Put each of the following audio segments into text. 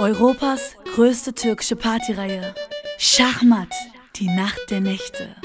Europas größte türkische Partyreihe. Schachmat, die Nacht der Nächte.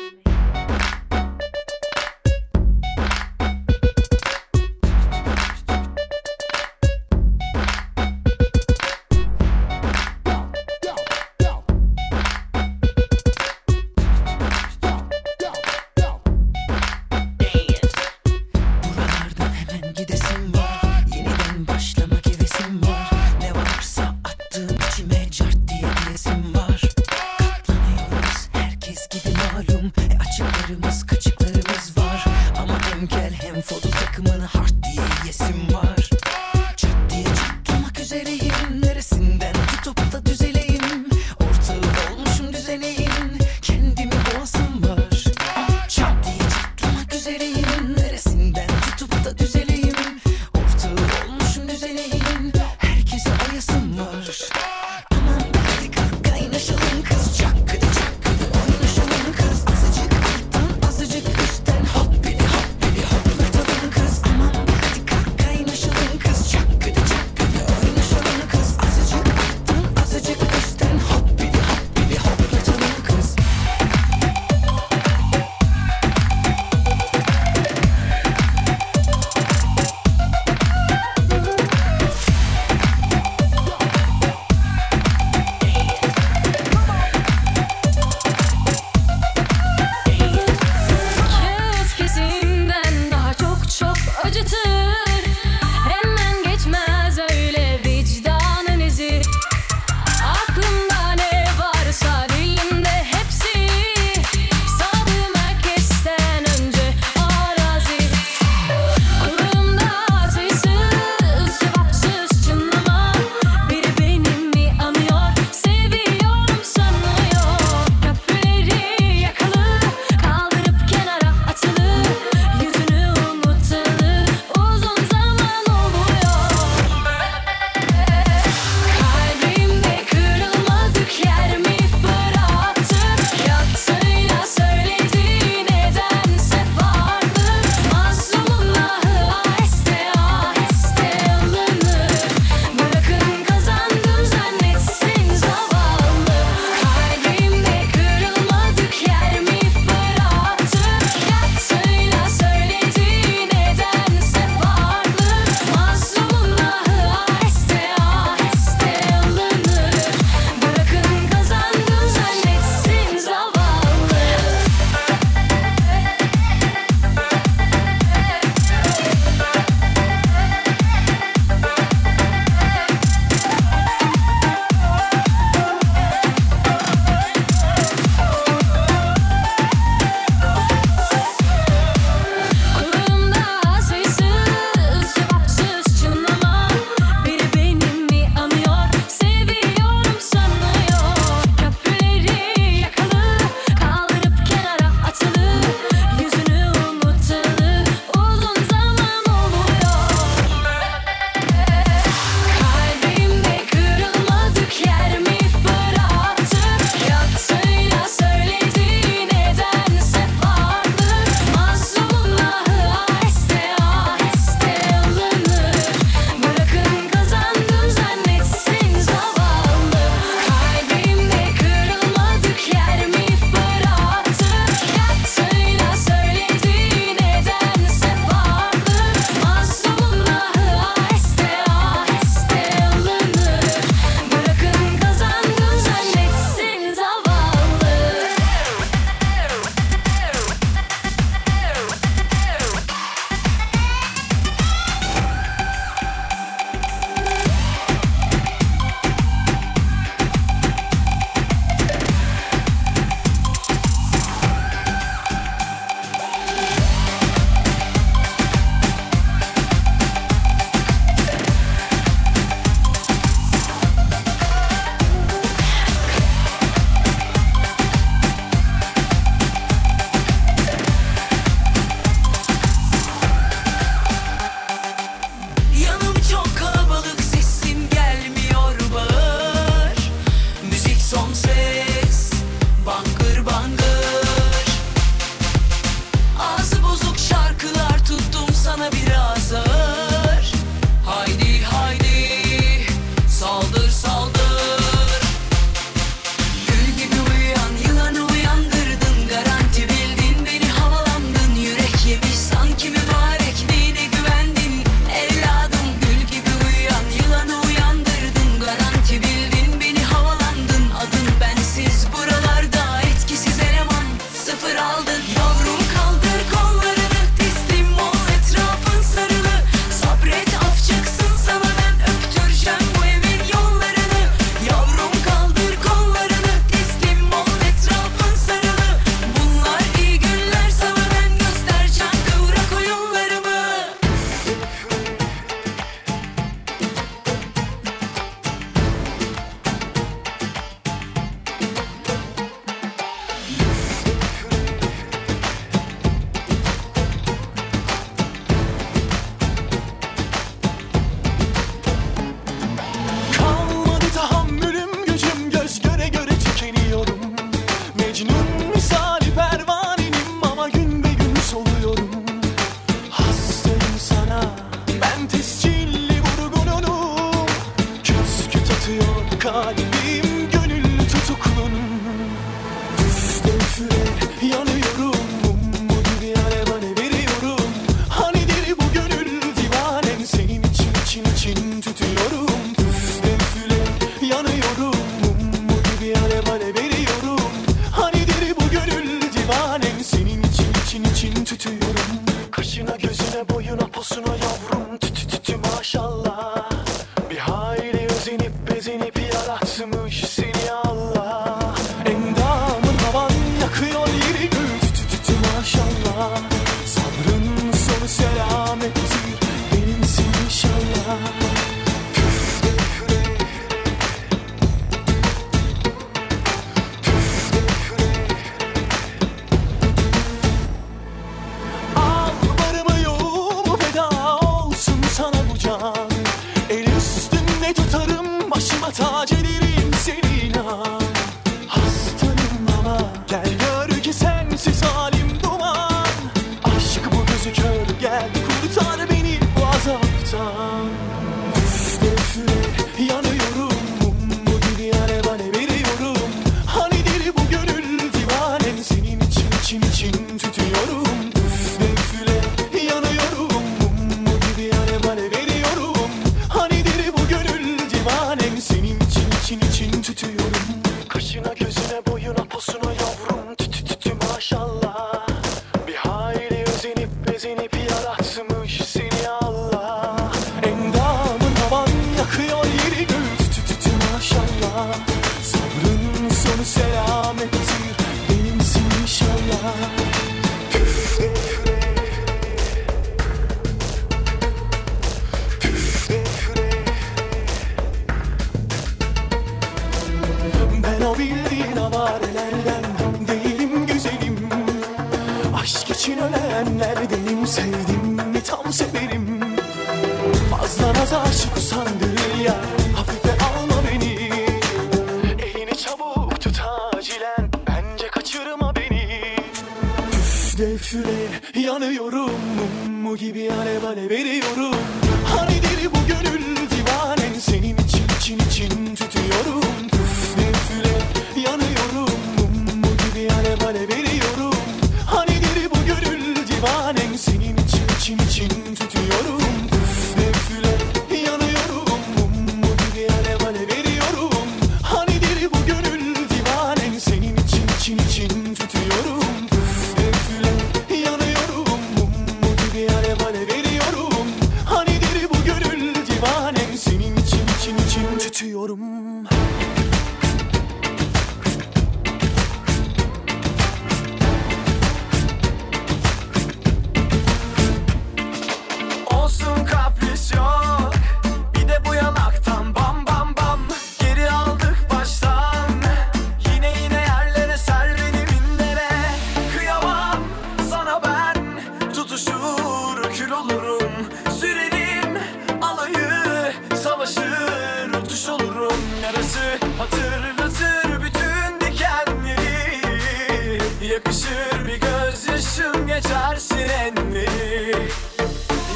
yakışır bir gözyaşım geçersin enleri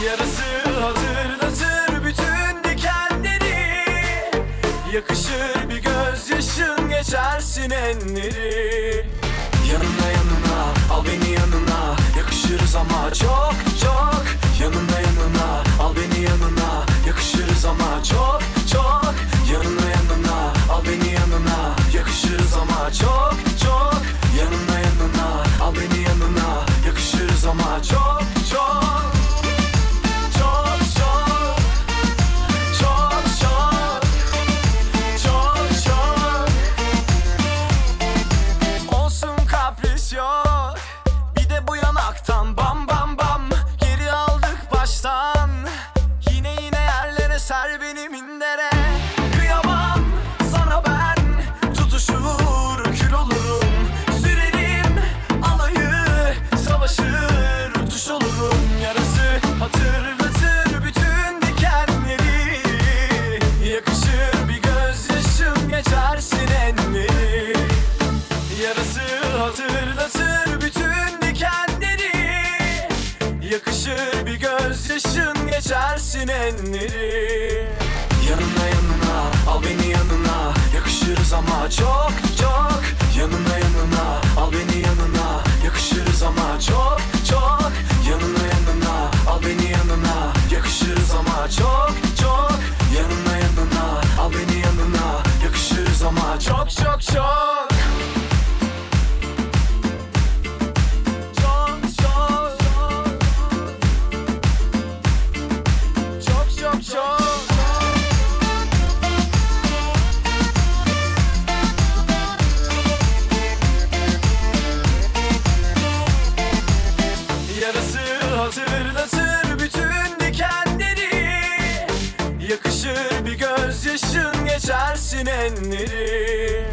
Yarası hatırlatır bütün dikenleri. Yakışır bir gözyaşım geçersin enleri Yanına yanına al beni yanına. Yakışırız ama çok çok. Yanına yanına al beni yanına. Yakışırız ama çok çok. Yanına yanına al beni yanına. Yakışırız ama çok çok. Yanına Al beni yanına yakışırız ama çok çok. kendini Yanına yanına al beni yanına. Yakışırız ama çok çok. Yanına yanına al beni yanına. Yakışırız ama çok çok. Yanına yanına al beni yanına. Yakışırız ama çok çok. Yanına yanına al beni yanına. Yakışırız ama çok çok. enleri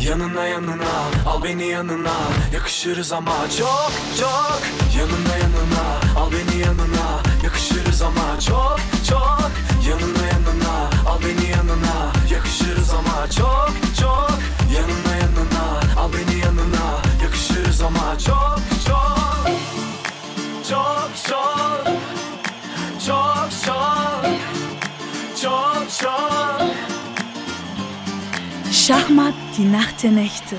Yanına yanına al beni yanına. Yakışırız ama çok çok. Yanına yanına al beni yanına. Yakışırız ama çok çok. Yanına yanına al beni yanına. Yakışırız ama çok çok. Yanına Schachmatt die Nacht der Nächte.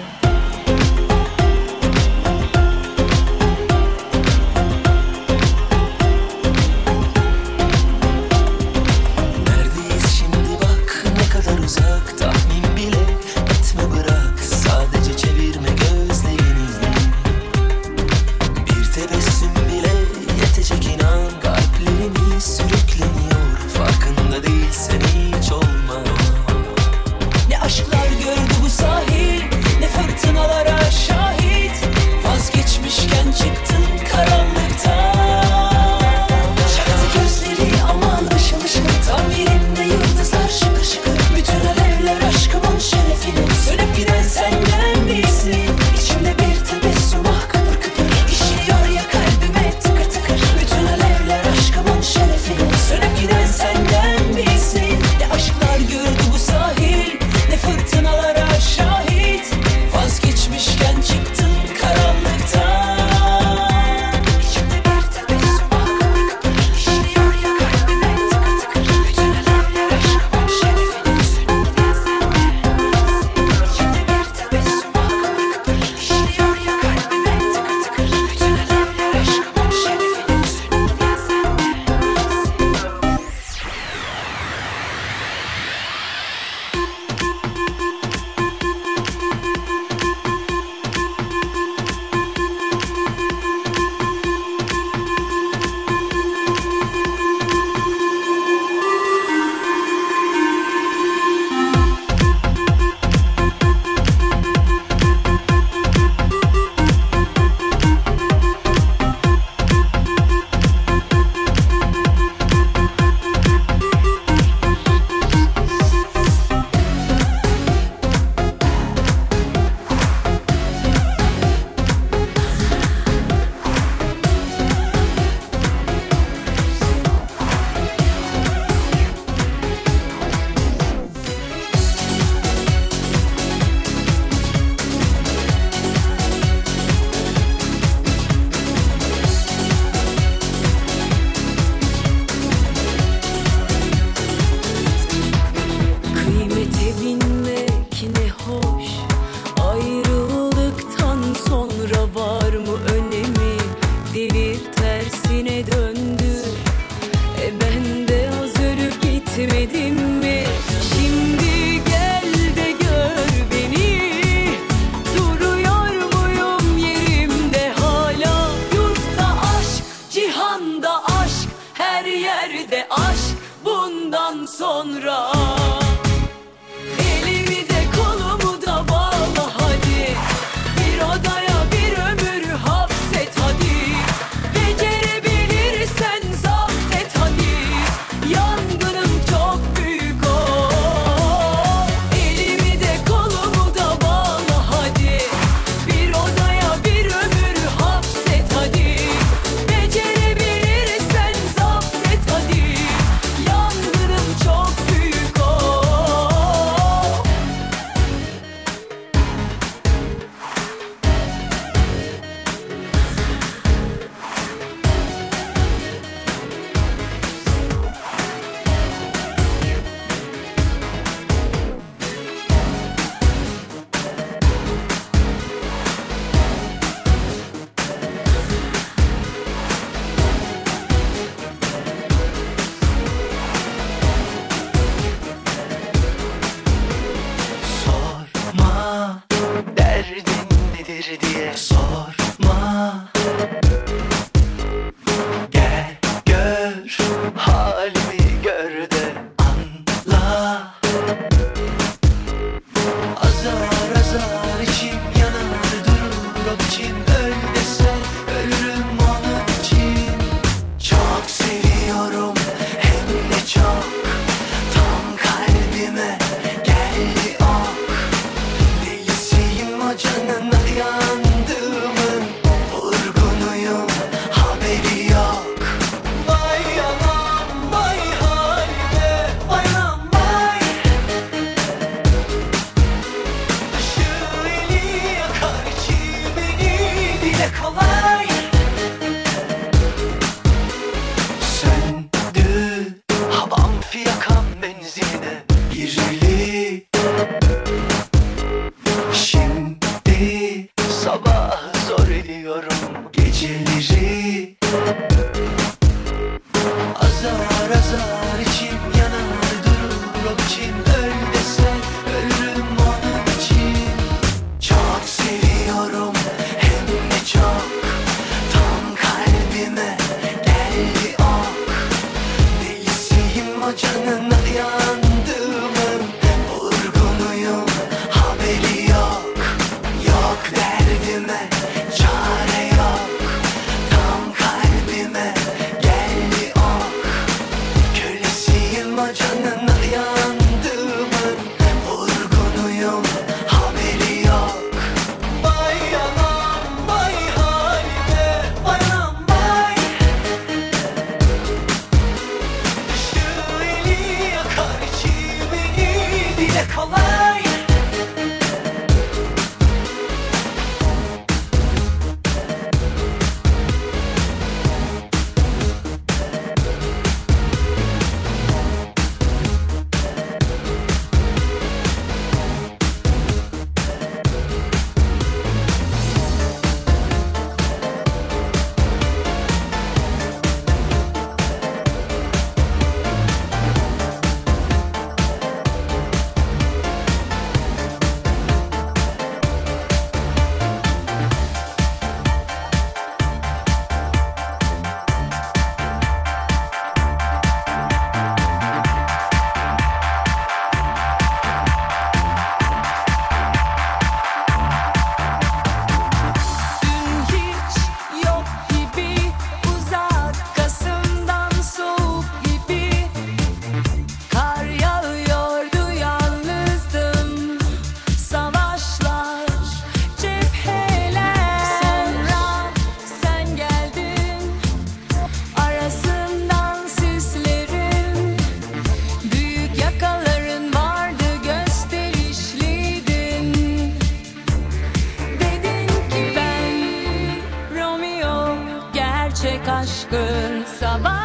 Aşkın savaşçısı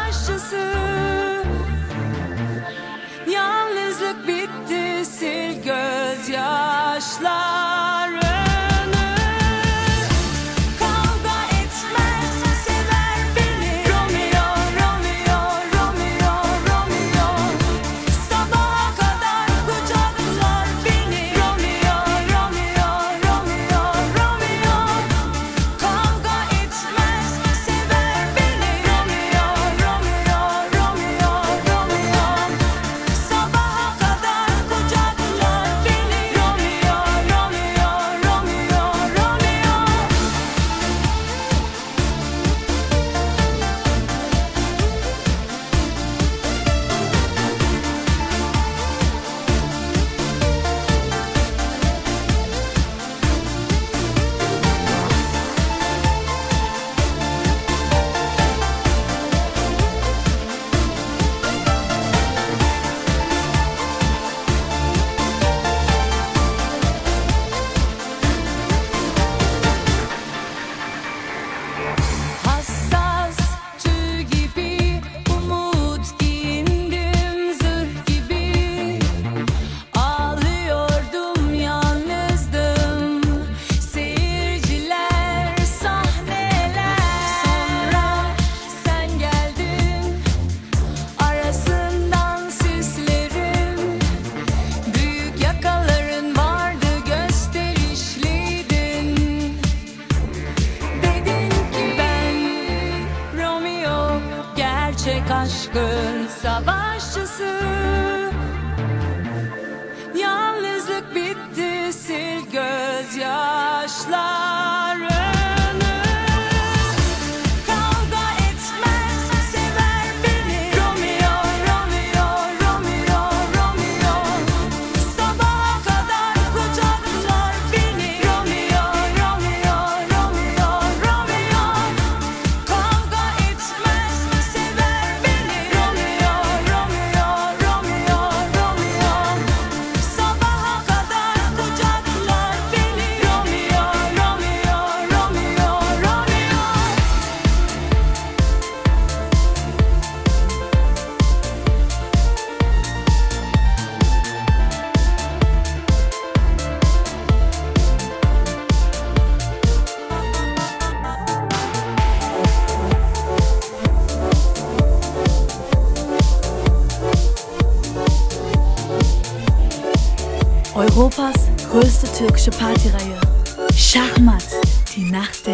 türkische Partyreihe. Schachmatt, die Nacht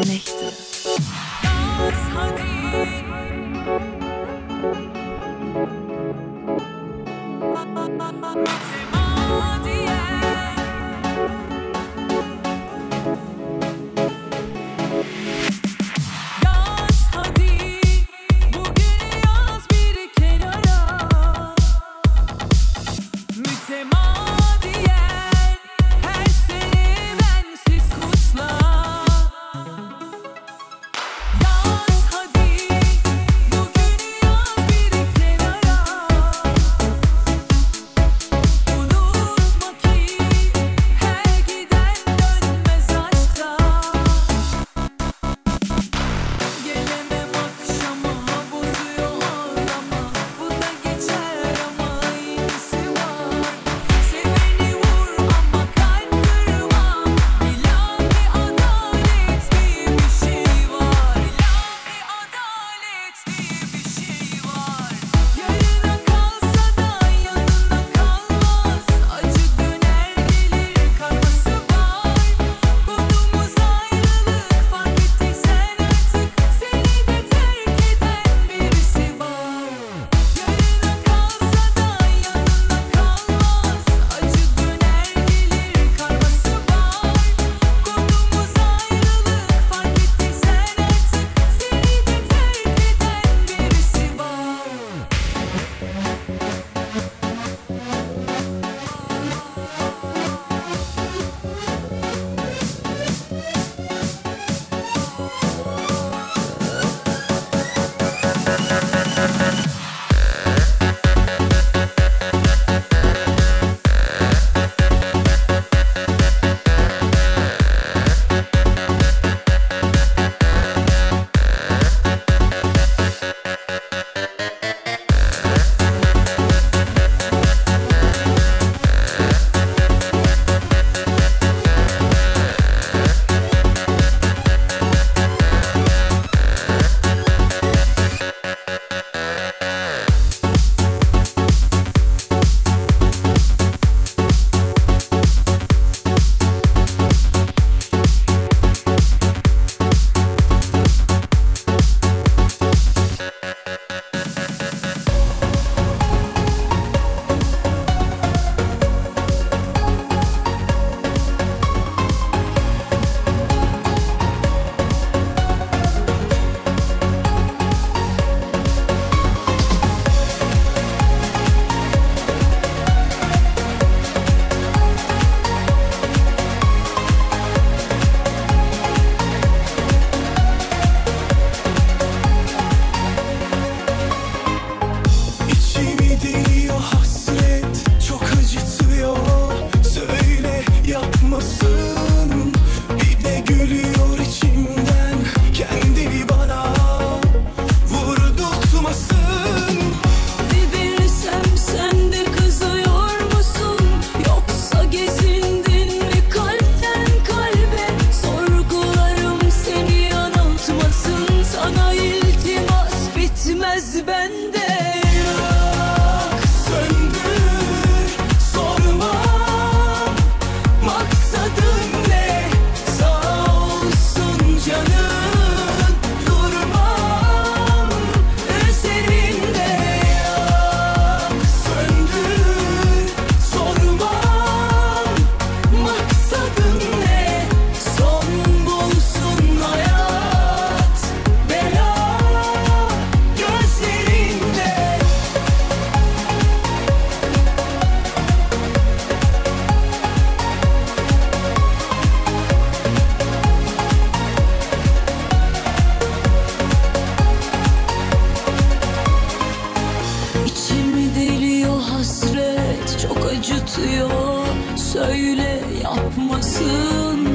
yapmasın.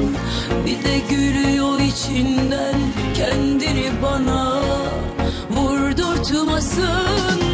Bir de gülüyor içinden kendini bana vurdurtmasın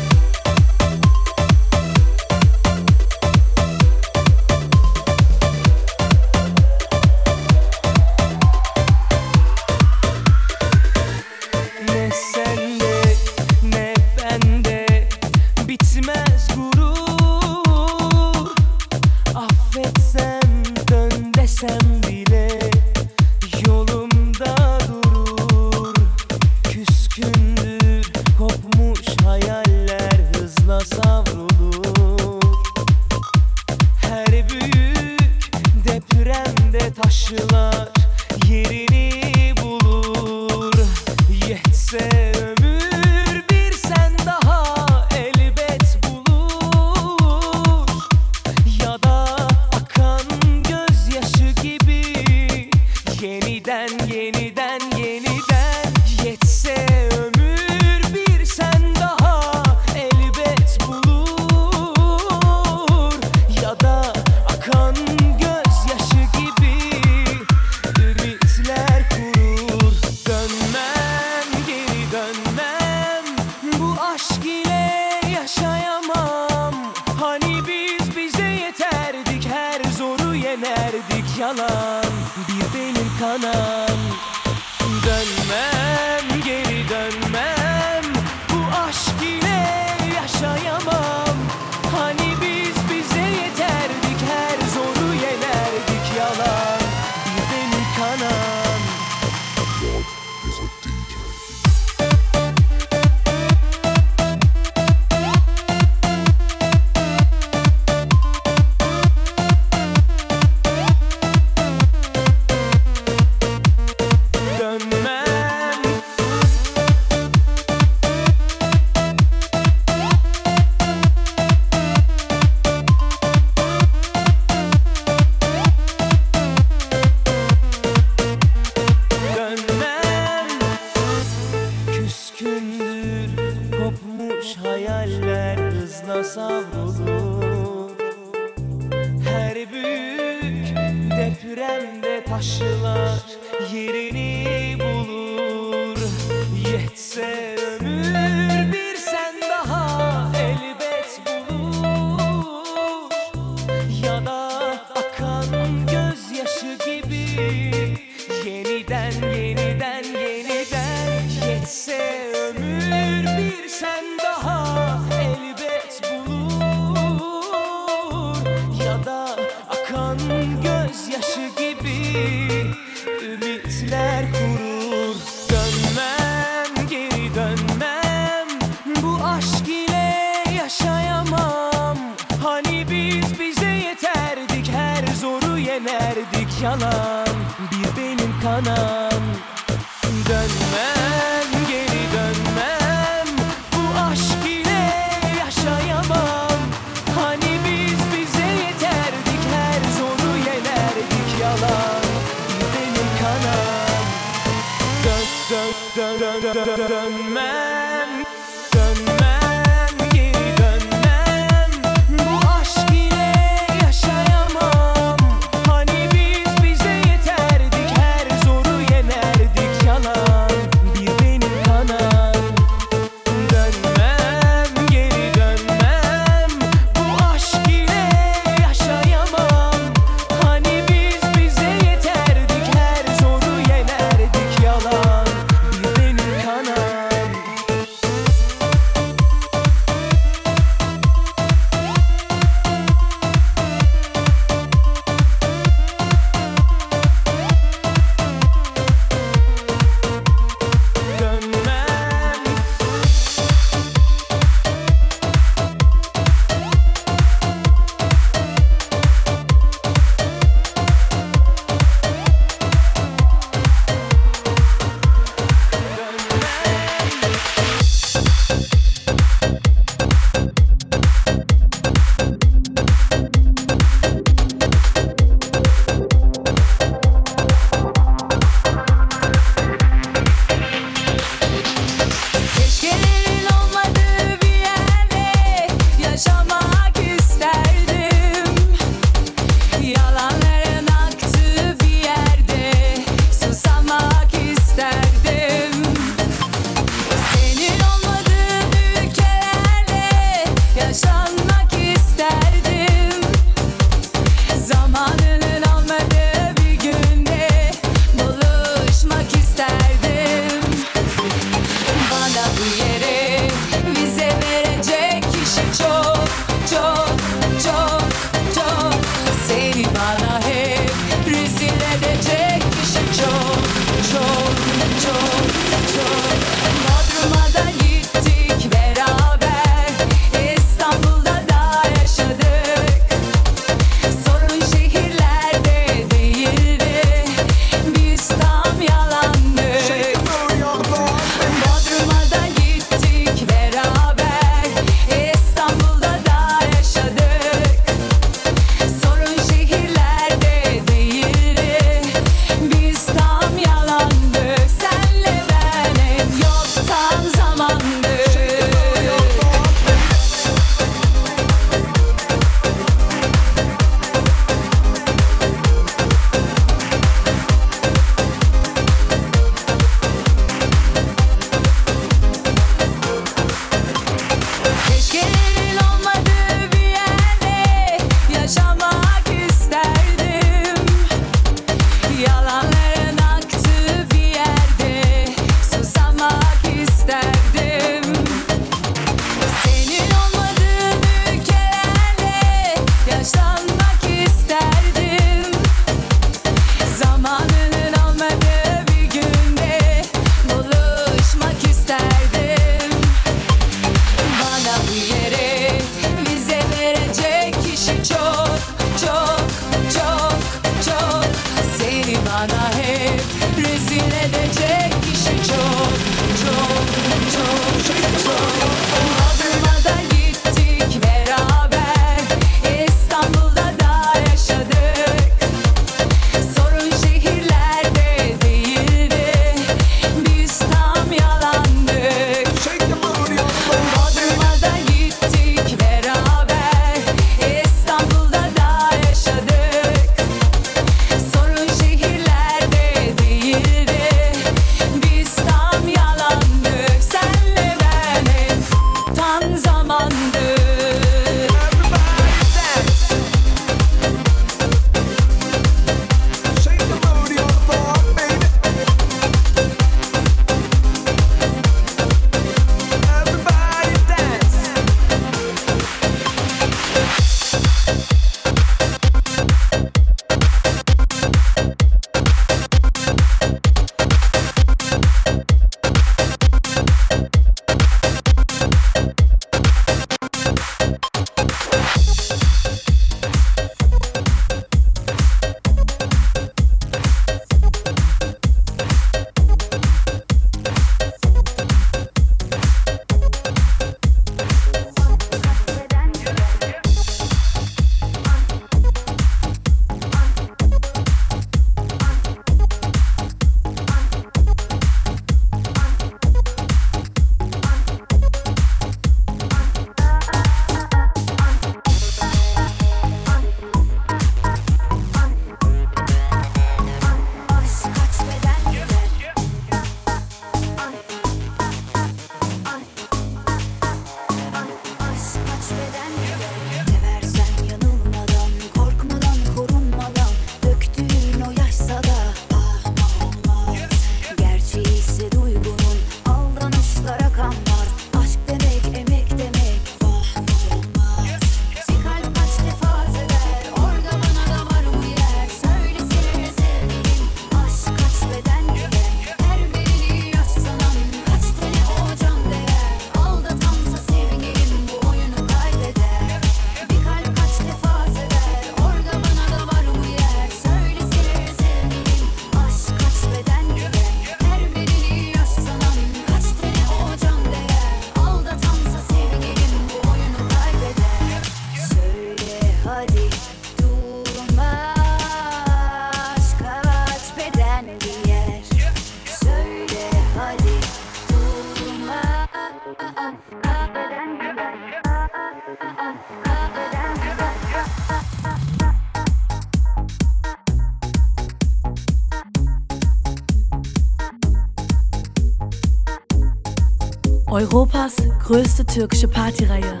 größte türkische Partyreihe.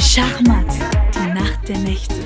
Schachmat, die Nacht der Nächte.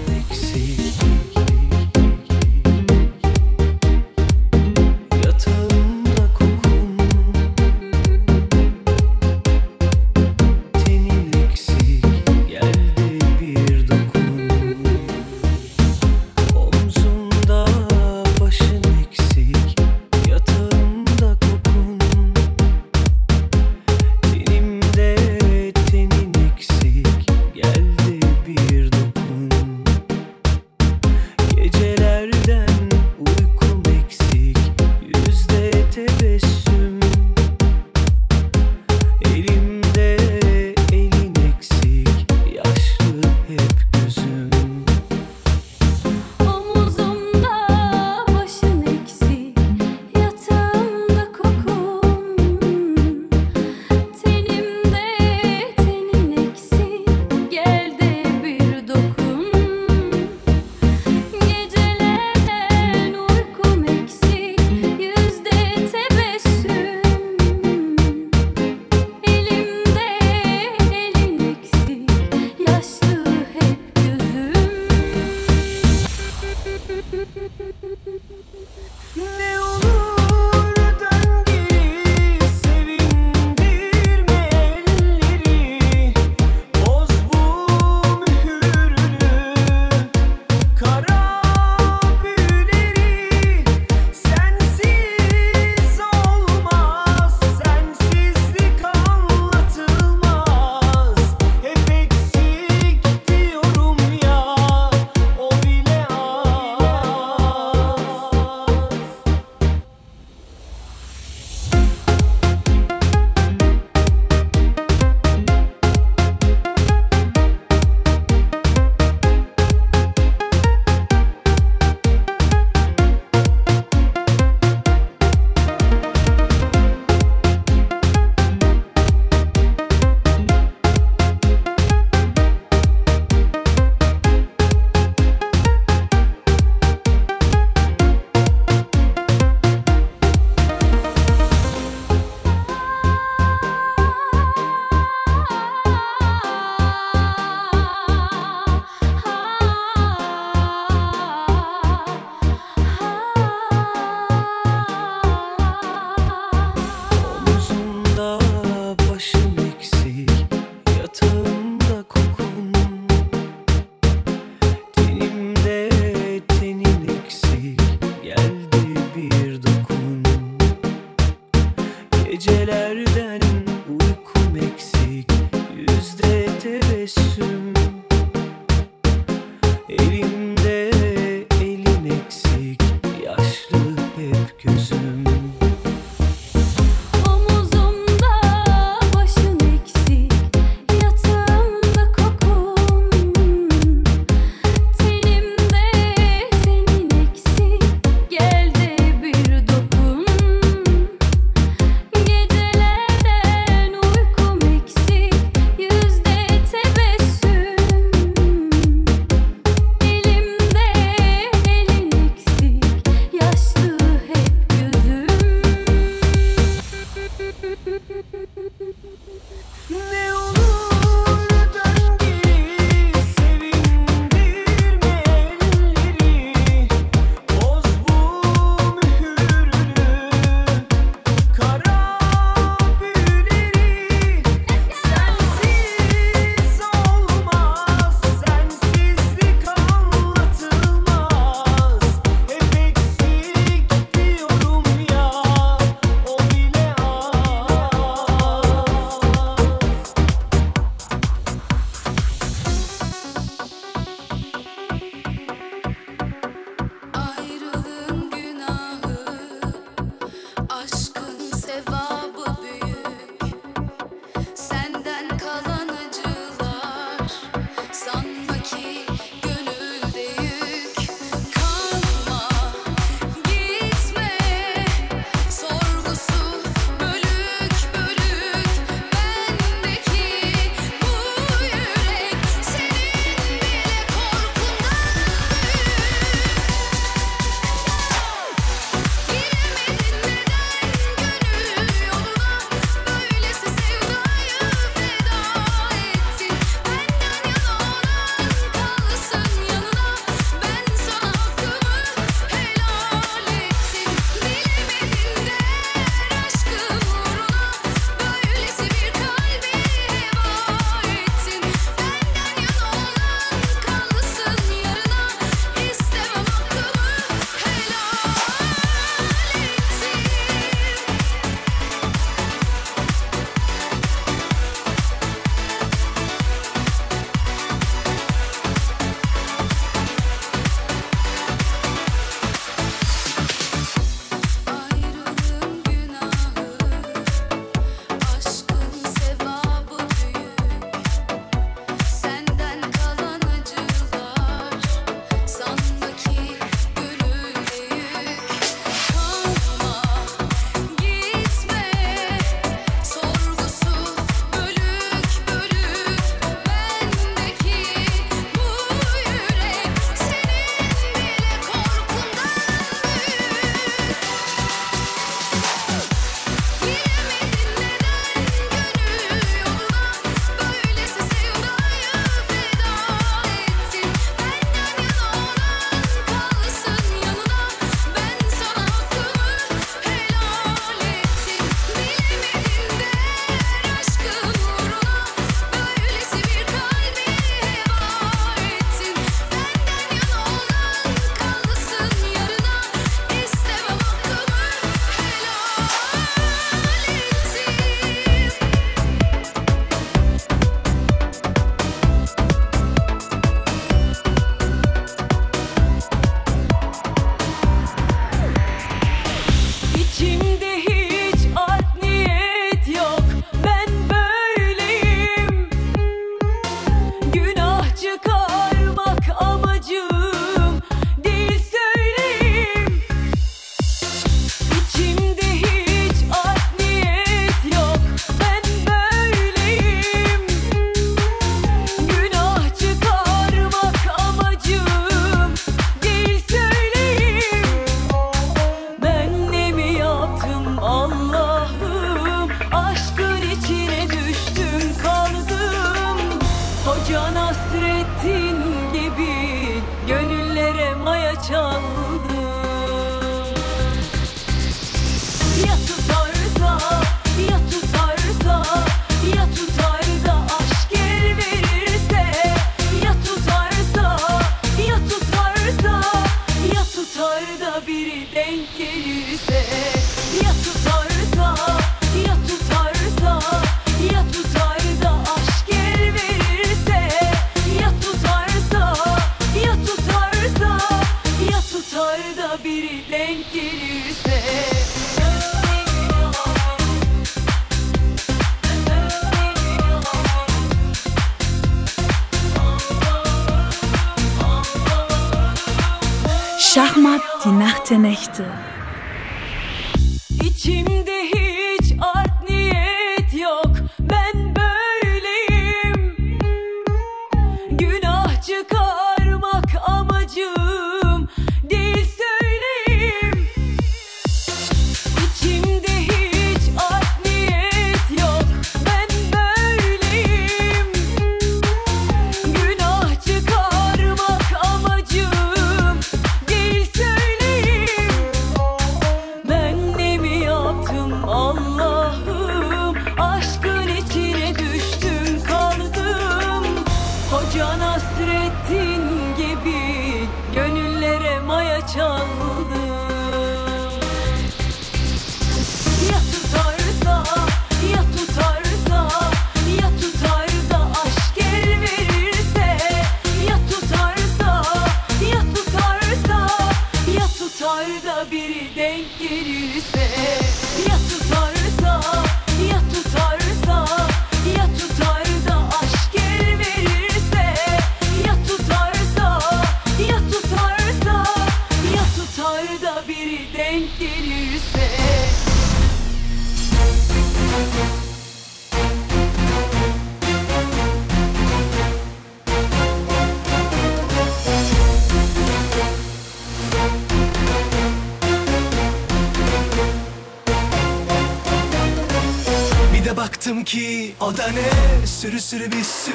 Sürü sürü bir sürü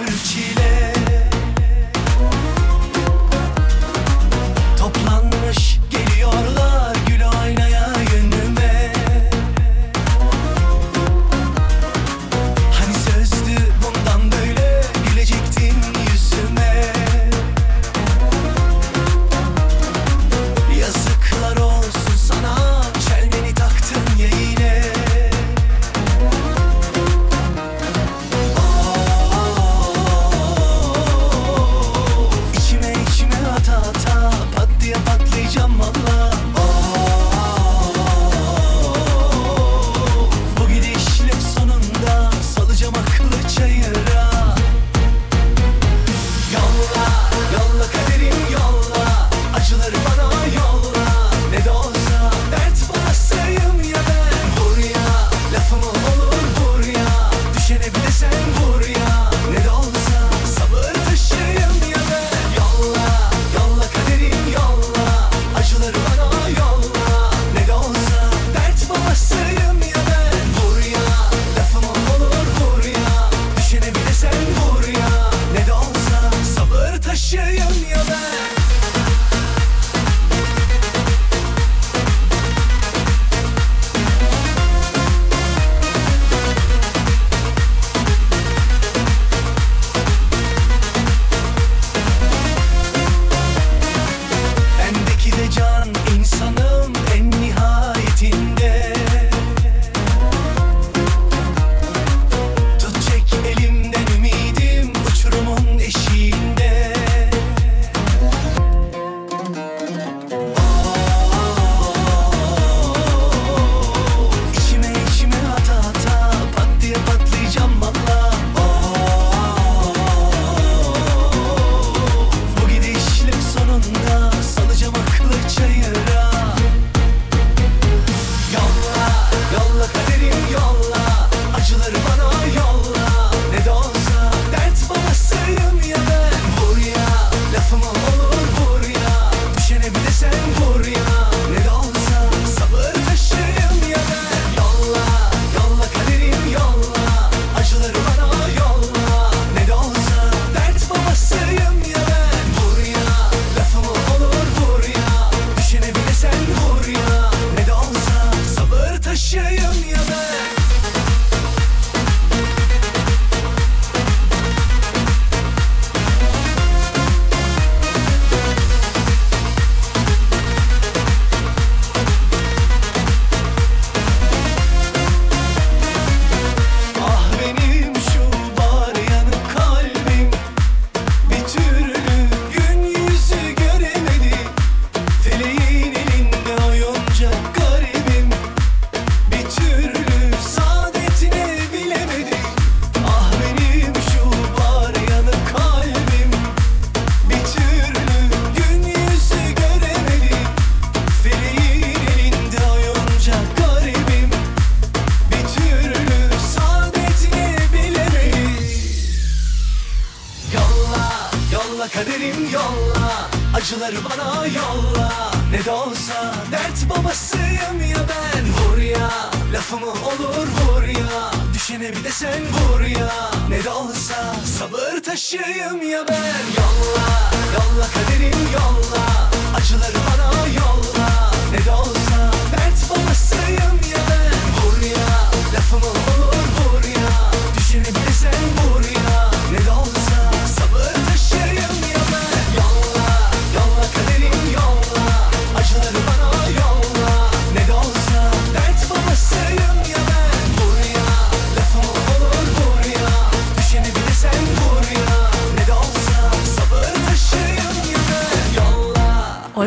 kaderim yolla Acıları bana yolla. Ne de olsa dert babasıyım ya ben. Vur ya lafımı olur vur ya. Düşene bir de sen vur ya. Ne de olsa sabır taşıyım ya ben. Yolla yolla kaderim yolla. Acıları bana yolla. Ne de olsa dert babasıyım ya ben. Vur ya lafımı olur vur ya. Düşene bir de sen vur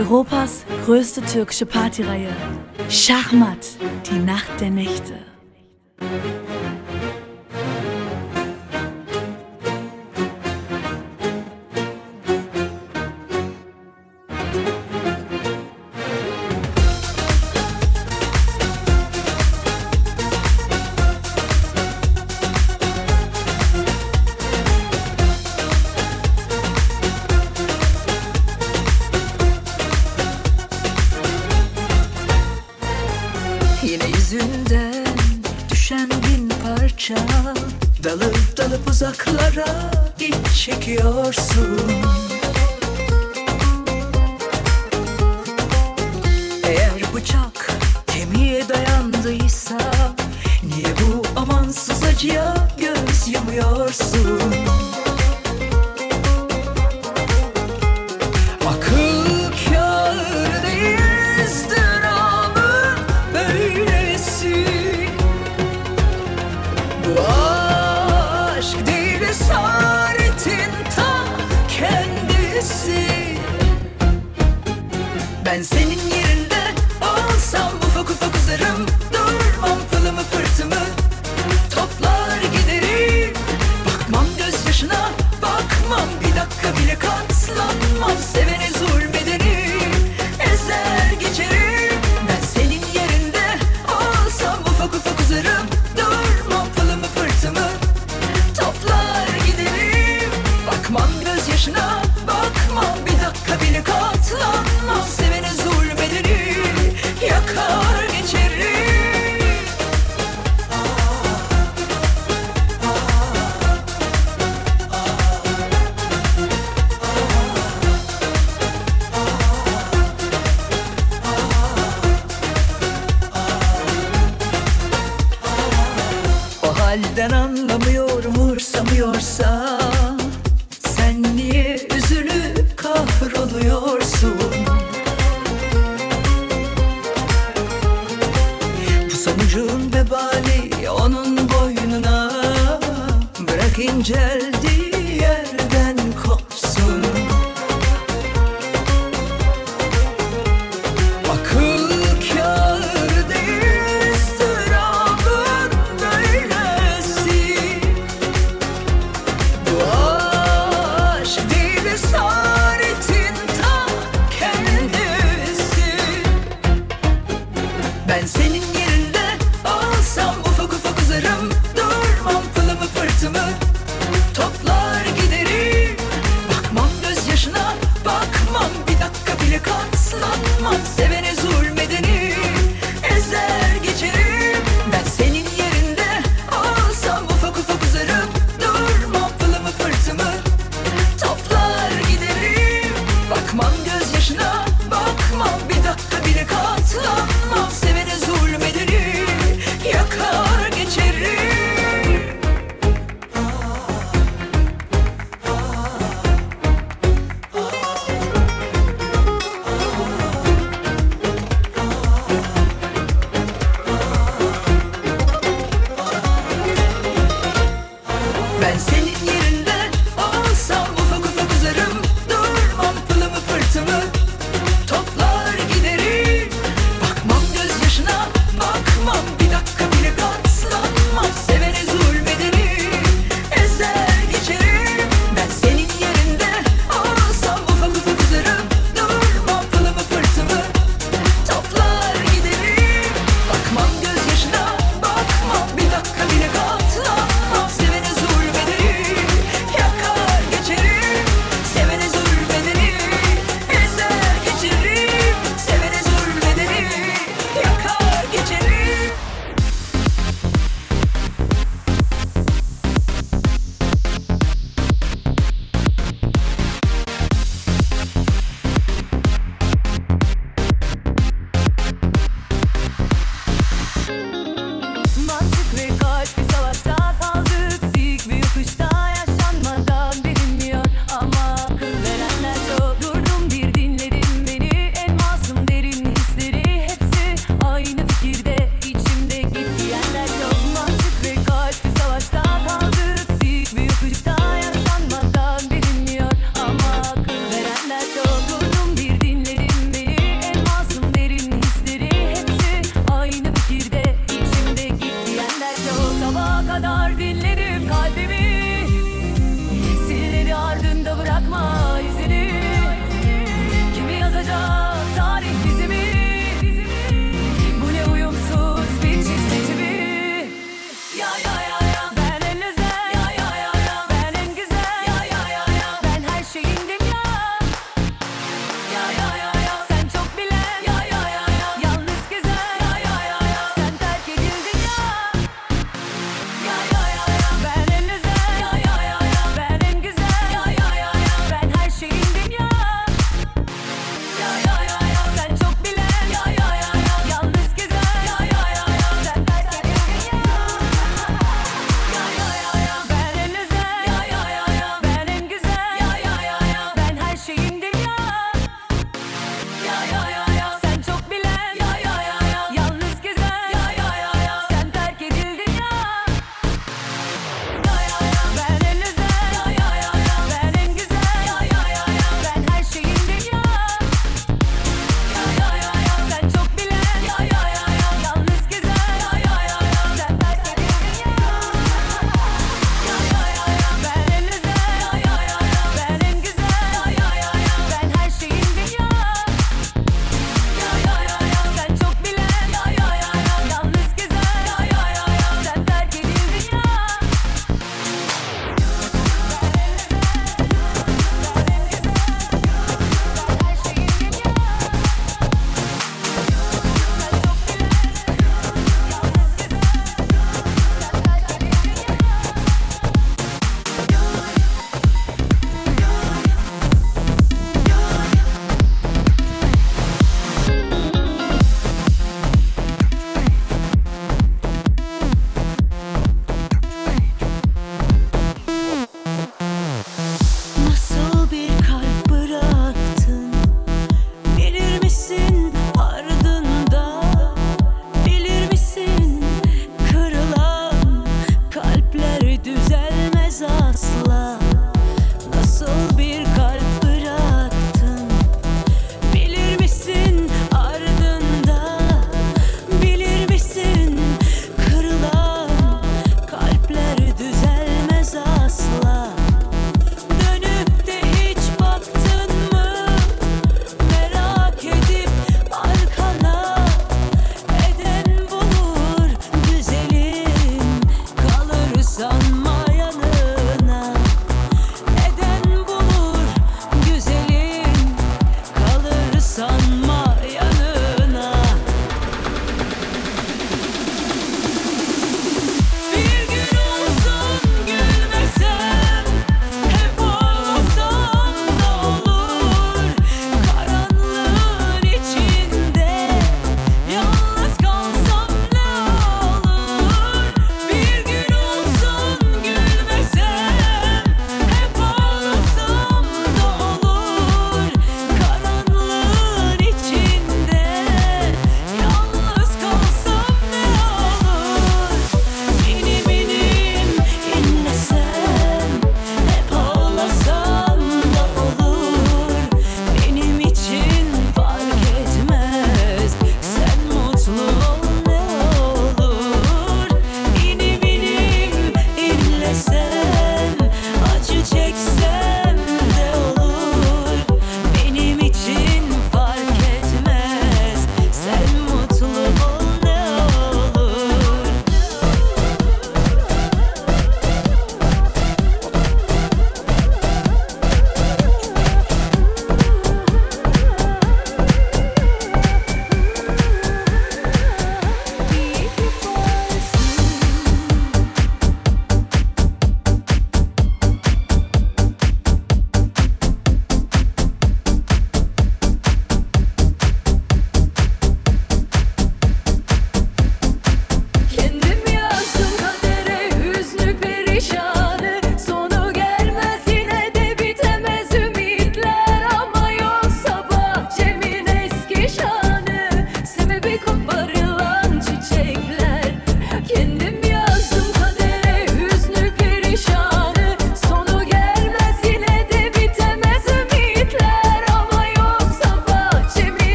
Europas größte türkische Partyreihe. Schachmatt, die Nacht der Nächte. come on.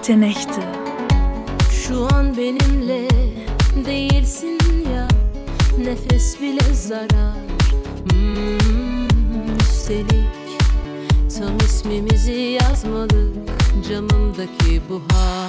sahte Nächte. Şu an benimle değilsin ya Nefes bile zarar hmm, Üstelik tam ismimizi yazmadık Camımdaki buhar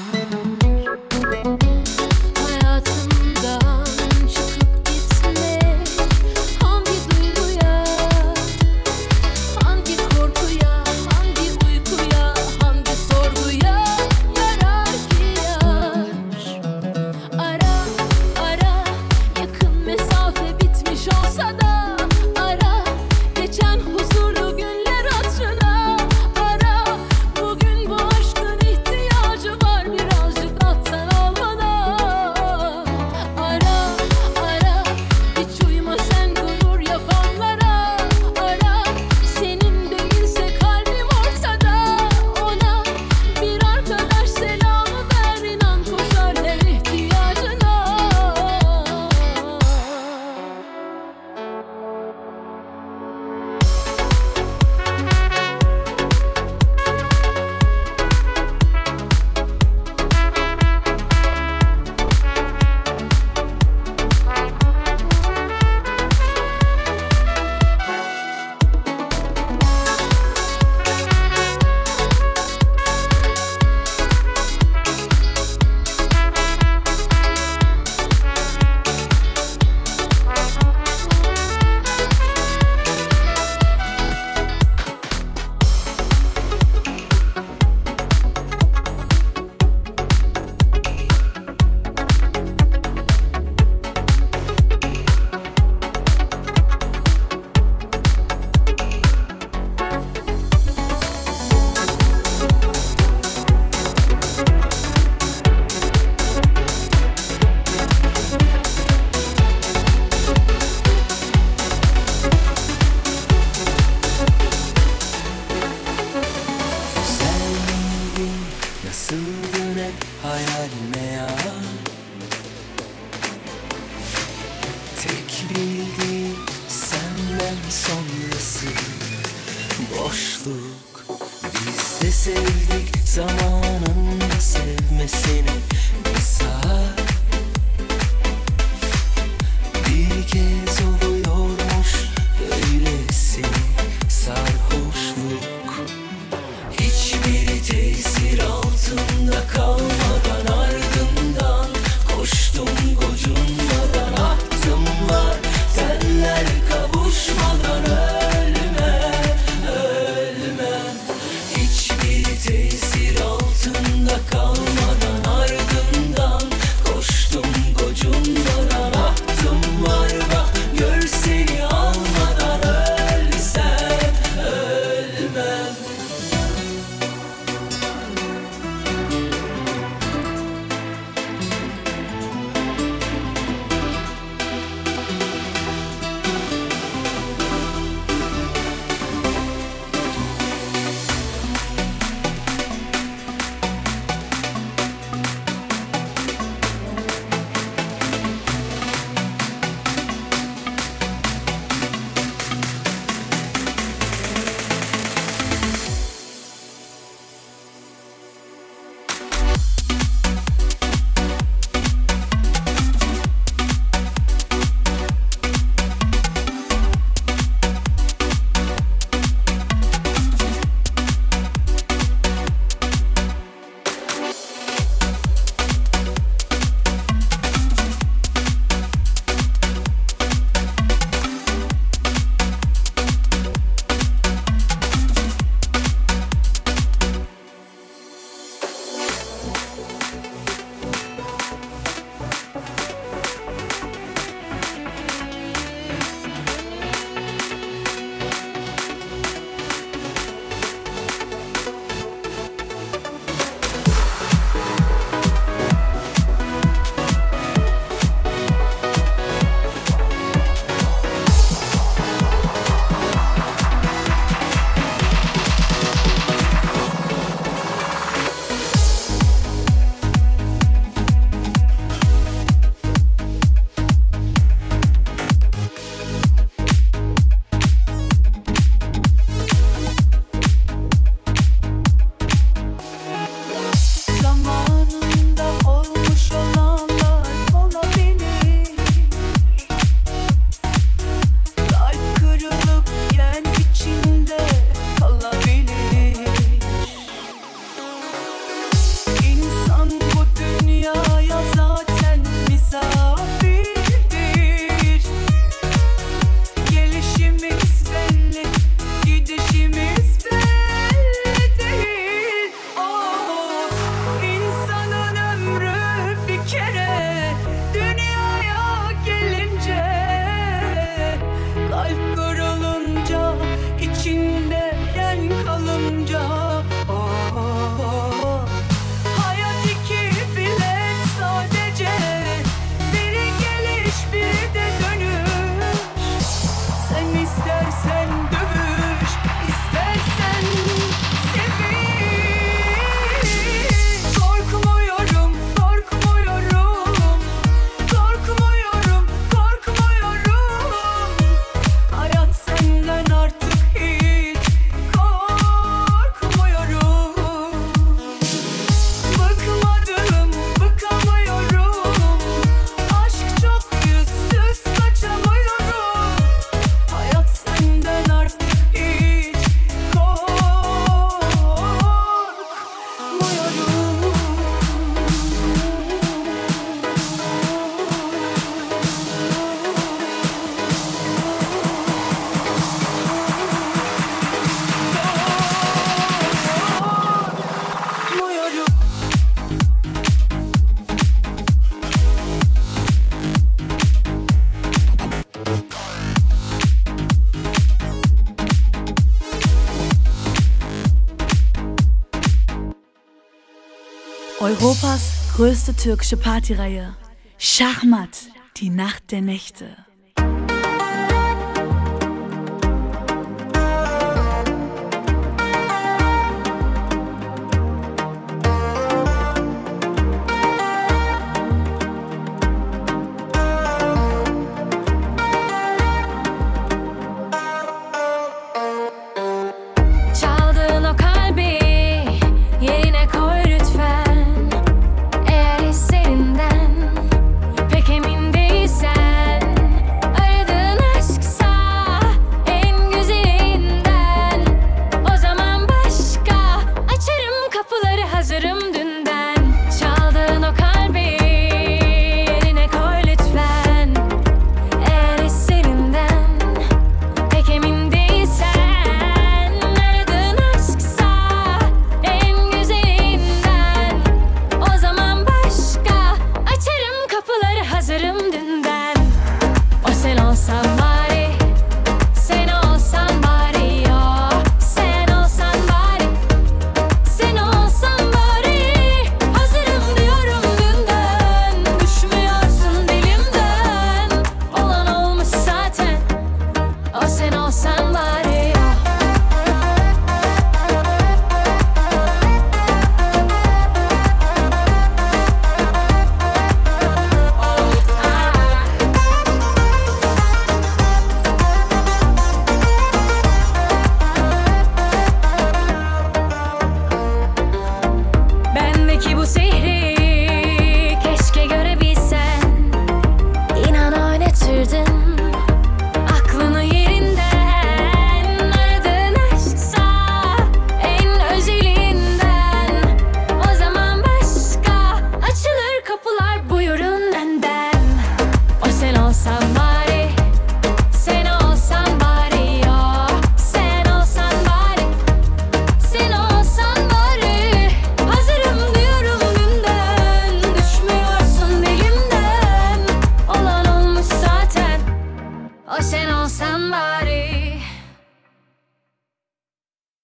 Europas größte türkische Partyreihe. Schachmatt, die Nacht der Nächte.